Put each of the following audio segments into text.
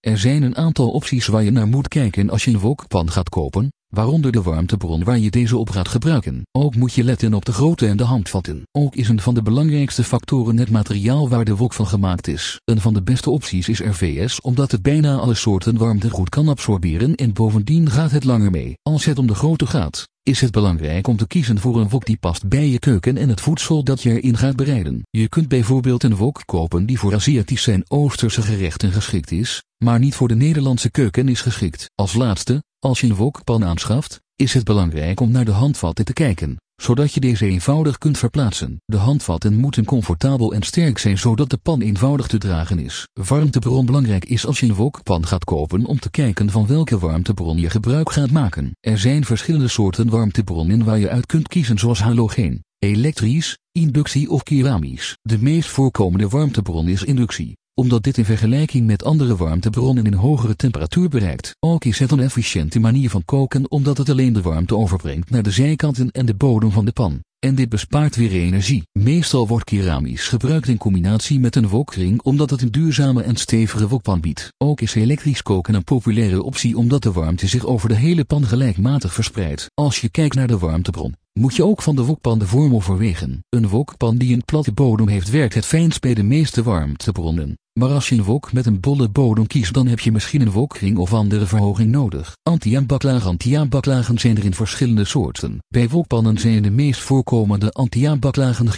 Er zijn een aantal opties waar je naar moet kijken als je een wokpan gaat kopen, waaronder de warmtebron waar je deze op gaat gebruiken. Ook moet je letten op de grootte en de handvatten. Ook is een van de belangrijkste factoren het materiaal waar de wok van gemaakt is. Een van de beste opties is RVS omdat het bijna alle soorten warmte goed kan absorberen en bovendien gaat het langer mee. Als het om de grootte gaat, is het belangrijk om te kiezen voor een wok die past bij je keuken en het voedsel dat je erin gaat bereiden. Je kunt bijvoorbeeld een wok kopen die voor Aziatische en Oosterse gerechten geschikt is, maar niet voor de Nederlandse keuken is geschikt. Als laatste, als je een wokpan aanschaft, is het belangrijk om naar de handvatten te kijken, zodat je deze eenvoudig kunt verplaatsen. De handvatten moeten comfortabel en sterk zijn zodat de pan eenvoudig te dragen is. Warmtebron belangrijk is als je een wokpan gaat kopen om te kijken van welke warmtebron je gebruik gaat maken. Er zijn verschillende soorten warmtebronnen waar je uit kunt kiezen zoals halogeen, elektrisch, inductie of keramisch. De meest voorkomende warmtebron is inductie omdat dit in vergelijking met andere warmtebronnen een hogere temperatuur bereikt. Ook is het een efficiënte manier van koken omdat het alleen de warmte overbrengt naar de zijkanten en de bodem van de pan. En dit bespaart weer energie. Meestal wordt keramisch gebruikt in combinatie met een wokring omdat het een duurzame en stevige wokpan biedt. Ook is elektrisch koken een populaire optie omdat de warmte zich over de hele pan gelijkmatig verspreidt. Als je kijkt naar de warmtebron, moet je ook van de wokpan de vorm overwegen. Een wokpan die een platte bodem heeft werkt het fijnst bij de meeste warmtebronnen. Maar als je een wok met een bolle bodem kiest dan heb je misschien een wokring of andere verhoging nodig. Anti-aanbaklagen Anti-aanbaklagen zijn er in verschillende soorten. Bij wokpannen zijn de meest voorkomende anti-aanbaklagen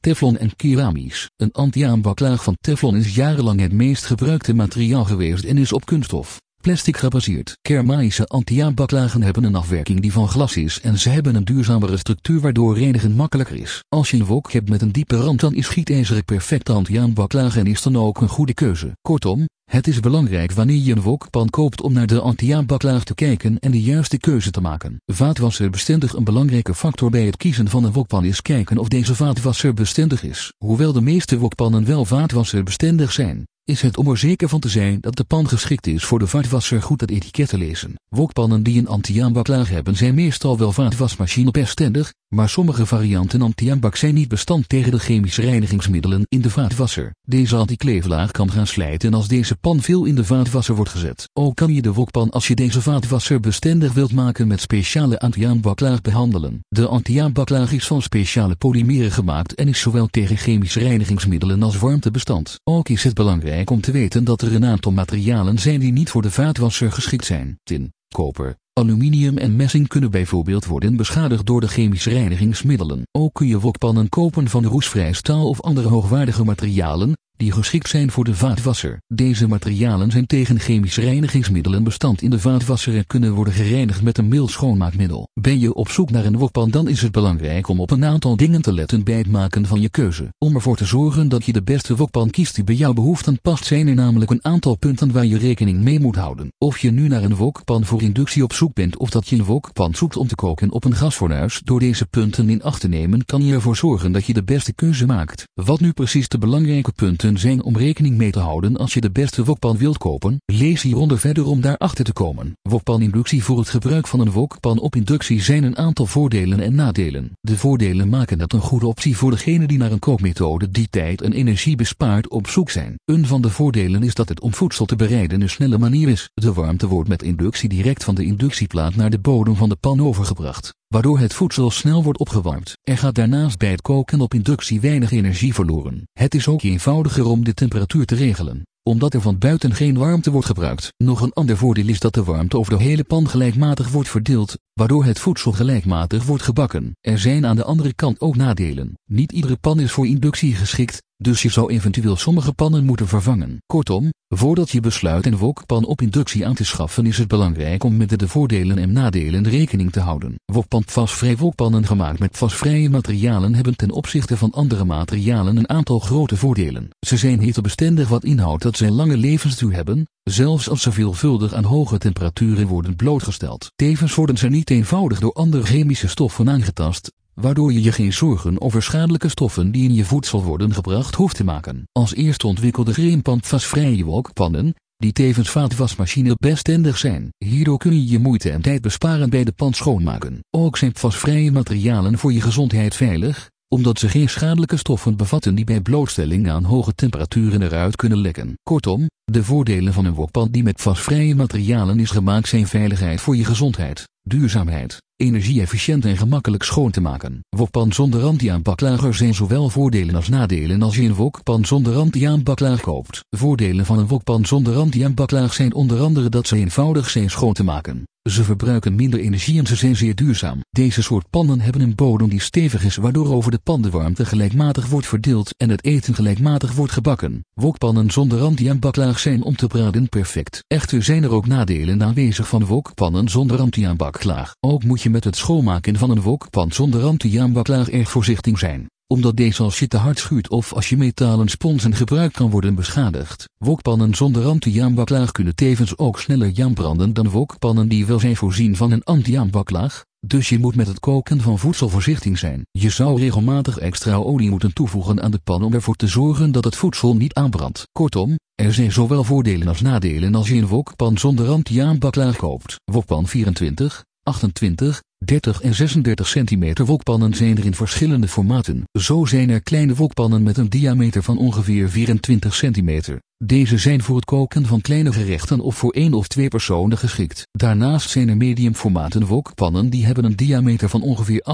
teflon en keramisch. Een anti-aanbaklaag van teflon is jarenlang het meest gebruikte materiaal geweest en is op kunststof plastic gebaseerd. Keramische anti-aanbaklagen hebben een afwerking die van glas is en ze hebben een duurzamere structuur waardoor reinigen makkelijker is. Als je een wok hebt met een diepe rand dan is gietijzer perfecte anti-aanbaklaag en is dan ook een goede keuze. Kortom, het is belangrijk wanneer je een wokpan koopt om naar de anti-aanbaklaag te kijken en de juiste keuze te maken. Vaatwasser bestendig Een belangrijke factor bij het kiezen van een wokpan is kijken of deze vaatwasser bestendig is. Hoewel de meeste wokpannen wel vaatwasserbestendig zijn, is het om er zeker van te zijn dat de pan geschikt is voor de vaatwasser goed het etiket te lezen. Wokpannen die een anti-aanbaklaag hebben zijn meestal wel vaatwasmachine bestendig, maar sommige varianten anti-aanbak zijn niet bestand tegen de chemische reinigingsmiddelen in de vaatwasser. Deze anti-kleeflaag kan gaan slijten als deze pan veel in de vaatwasser wordt gezet. Ook kan je de wokpan als je deze vaatwasser bestendig wilt maken met speciale anti-aanbaklaag behandelen. De anti-aanbaklaag is van speciale polymeren gemaakt en is zowel tegen chemische reinigingsmiddelen als warmtebestand. Ook is het belangrijk om te weten dat er een aantal materialen zijn die niet voor de vaatwasser geschikt zijn. Tin, koper, Aluminium en messing kunnen bijvoorbeeld worden beschadigd door de chemische reinigingsmiddelen. Ook kun je wokpannen kopen van roestvrij staal of andere hoogwaardige materialen, die geschikt zijn voor de vaatwasser. Deze materialen zijn tegen chemische reinigingsmiddelen bestand in de vaatwasser en kunnen worden gereinigd met een mild schoonmaakmiddel. Ben je op zoek naar een wokpan dan is het belangrijk om op een aantal dingen te letten bij het maken van je keuze. Om ervoor te zorgen dat je de beste wokpan kiest die bij jouw behoeften past zijn er namelijk een aantal punten waar je rekening mee moet houden. Of je nu naar een wokpan voor inductie op zoek bent of dat je een wokpan zoekt om te koken op een gasfornuis door deze punten in acht te nemen kan je ervoor zorgen dat je de beste keuze maakt. Wat nu precies de belangrijke punten zijn om rekening mee te houden als je de beste wokpan wilt kopen. Lees hieronder verder om daarachter te komen. Wokpan-inductie Voor het gebruik van een wokpan op inductie zijn een aantal voordelen en nadelen. De voordelen maken het een goede optie voor degene die naar een kookmethode die tijd en energie bespaart op zoek zijn. Een van de voordelen is dat het om voedsel te bereiden een snelle manier is. De warmte wordt met inductie direct van de inductieplaat naar de bodem van de pan overgebracht waardoor het voedsel snel wordt opgewarmd. Er gaat daarnaast bij het koken op inductie weinig energie verloren. Het is ook eenvoudiger om de temperatuur te regelen, omdat er van buiten geen warmte wordt gebruikt. Nog een ander voordeel is dat de warmte over de hele pan gelijkmatig wordt verdeeld, waardoor het voedsel gelijkmatig wordt gebakken. Er zijn aan de andere kant ook nadelen. Niet iedere pan is voor inductie geschikt, dus je zou eventueel sommige pannen moeten vervangen. Kortom, voordat je besluit een wokpan op inductie aan te schaffen is het belangrijk om met de voordelen en nadelen rekening te houden. Wokpan Vasvrij wokpannen gemaakt met vasvrije materialen hebben ten opzichte van andere materialen een aantal grote voordelen. Ze zijn hittebestendig wat inhoudt dat ze lange levensduur hebben, zelfs als ze veelvuldig aan hoge temperaturen worden blootgesteld. Tevens worden ze niet eenvoudig door andere chemische stoffen aangetast, waardoor je je geen zorgen over schadelijke stoffen die in je voedsel worden gebracht hoeft te maken. Als eerste ontwikkelde greenpandvasvrije wokpannen, die tevens vaatwasmachine bestendig zijn. Hierdoor kun je je moeite en tijd besparen bij de pan schoonmaken. Ook zijn vasvrije materialen voor je gezondheid veilig, omdat ze geen schadelijke stoffen bevatten die bij blootstelling aan hoge temperaturen eruit kunnen lekken. Kortom, de voordelen van een wokpan die met vastvrije materialen is gemaakt zijn veiligheid voor je gezondheid, duurzaamheid, energie-efficiënt en gemakkelijk schoon te maken. Wokpan zonder anti-aanbaklager zijn zowel voordelen als nadelen als je een wokpan zonder anti-aanbaklaag koopt. Voordelen van een wokpan zonder anti-aanbaklaag zijn onder andere dat ze eenvoudig zijn schoon te maken. Ze verbruiken minder energie en ze zijn zeer duurzaam. Deze soort pannen hebben een bodem die stevig is waardoor over de pan de warmte gelijkmatig wordt verdeeld en het eten gelijkmatig wordt gebakken. Wokpannen zonder anti-aanbaklaag zijn om te braden perfect. Echter zijn er ook nadelen aanwezig van wokpannen zonder anti-aanbaklaag. Ook moet je met het schoonmaken van een wokpan zonder anti-aanbaklaag erg voorzichtig zijn omdat deze als je te hard schuurt of als je metalen sponsen gebruikt kan worden beschadigd. Wokpannen zonder anti-aanbaklaag kunnen tevens ook sneller jam branden dan wokpannen die wel zijn voorzien van een anti-aanbaklaag, dus je moet met het koken van voedsel voorzichtig zijn. Je zou regelmatig extra olie moeten toevoegen aan de pan om ervoor te zorgen dat het voedsel niet aanbrandt. Kortom, er zijn zowel voordelen als nadelen als je een wokpan zonder anti-aanbaklaag koopt. Wokpan 24, 28, 30 en 36 cm wokpannen zijn er in verschillende formaten. Zo zijn er kleine wokpannen met een diameter van ongeveer 24 cm. Deze zijn voor het koken van kleine gerechten of voor één of twee personen geschikt. Daarnaast zijn er medium formaten wokpannen die hebben een diameter van ongeveer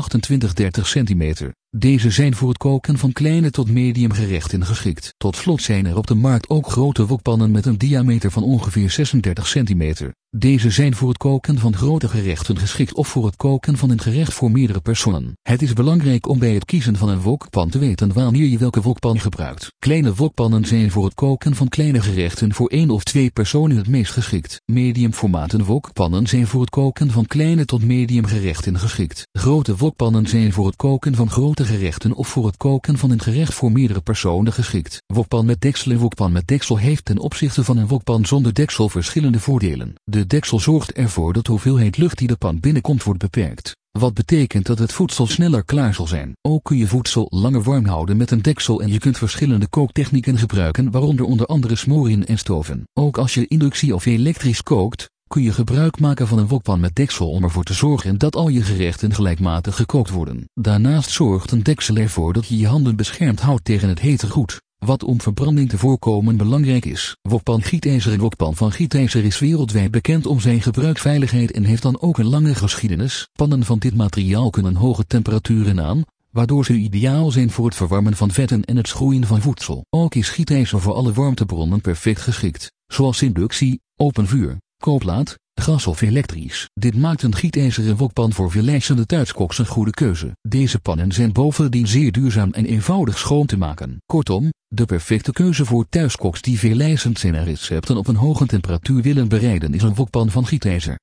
28-30 cm. Deze zijn voor het koken van kleine tot medium gerechten geschikt. Tot slot zijn er op de markt ook grote wokpannen met een diameter van ongeveer 36 cm. Deze zijn voor het koken van grote gerechten geschikt of voor het koken van een gerecht voor meerdere personen. Het is belangrijk om bij het kiezen van een wokpan te weten wanneer je welke wokpan gebruikt. Kleine wokpannen zijn voor het koken van kleine gerechten voor één of twee personen het meest geschikt. Medium formaten wokpannen zijn voor het koken van kleine tot medium gerechten geschikt. Grote wokpannen zijn voor het koken van grote gerechten of voor het koken van een gerecht voor meerdere personen geschikt. Wokpan met deksel en wokpan met deksel heeft ten opzichte van een wokpan zonder deksel verschillende voordelen. De deksel zorgt ervoor dat de hoeveelheid lucht die de pan binnenkomt wordt beperkt. Wat betekent dat het voedsel sneller klaar zal zijn. Ook kun je voedsel langer warm houden met een deksel en je kunt verschillende kooktechnieken gebruiken waaronder onder andere smoren en stoven. Ook als je inductie of elektrisch kookt, kun je gebruik maken van een wokpan met deksel om ervoor te zorgen dat al je gerechten gelijkmatig gekookt worden. Daarnaast zorgt een deksel ervoor dat je je handen beschermd houdt tegen het hete goed. Wat om verbranding te voorkomen belangrijk is. Wokpan gietijzer en wokpan van gietijzer is wereldwijd bekend om zijn gebruikveiligheid en heeft dan ook een lange geschiedenis. Pannen van dit materiaal kunnen hoge temperaturen aan, waardoor ze ideaal zijn voor het verwarmen van vetten en het schroeien van voedsel. Ook is gietijzer voor alle warmtebronnen perfect geschikt, zoals inductie, open vuur, koolplaat, gas of elektrisch. Dit maakt een gietijzeren wokpan voor veel thuiskoks een goede keuze. Deze pannen zijn bovendien zeer duurzaam en eenvoudig schoon te maken. Kortom, de perfecte keuze voor thuiskoks die veel zijn en recepten op een hoge temperatuur willen bereiden is een wokpan van gietijzer.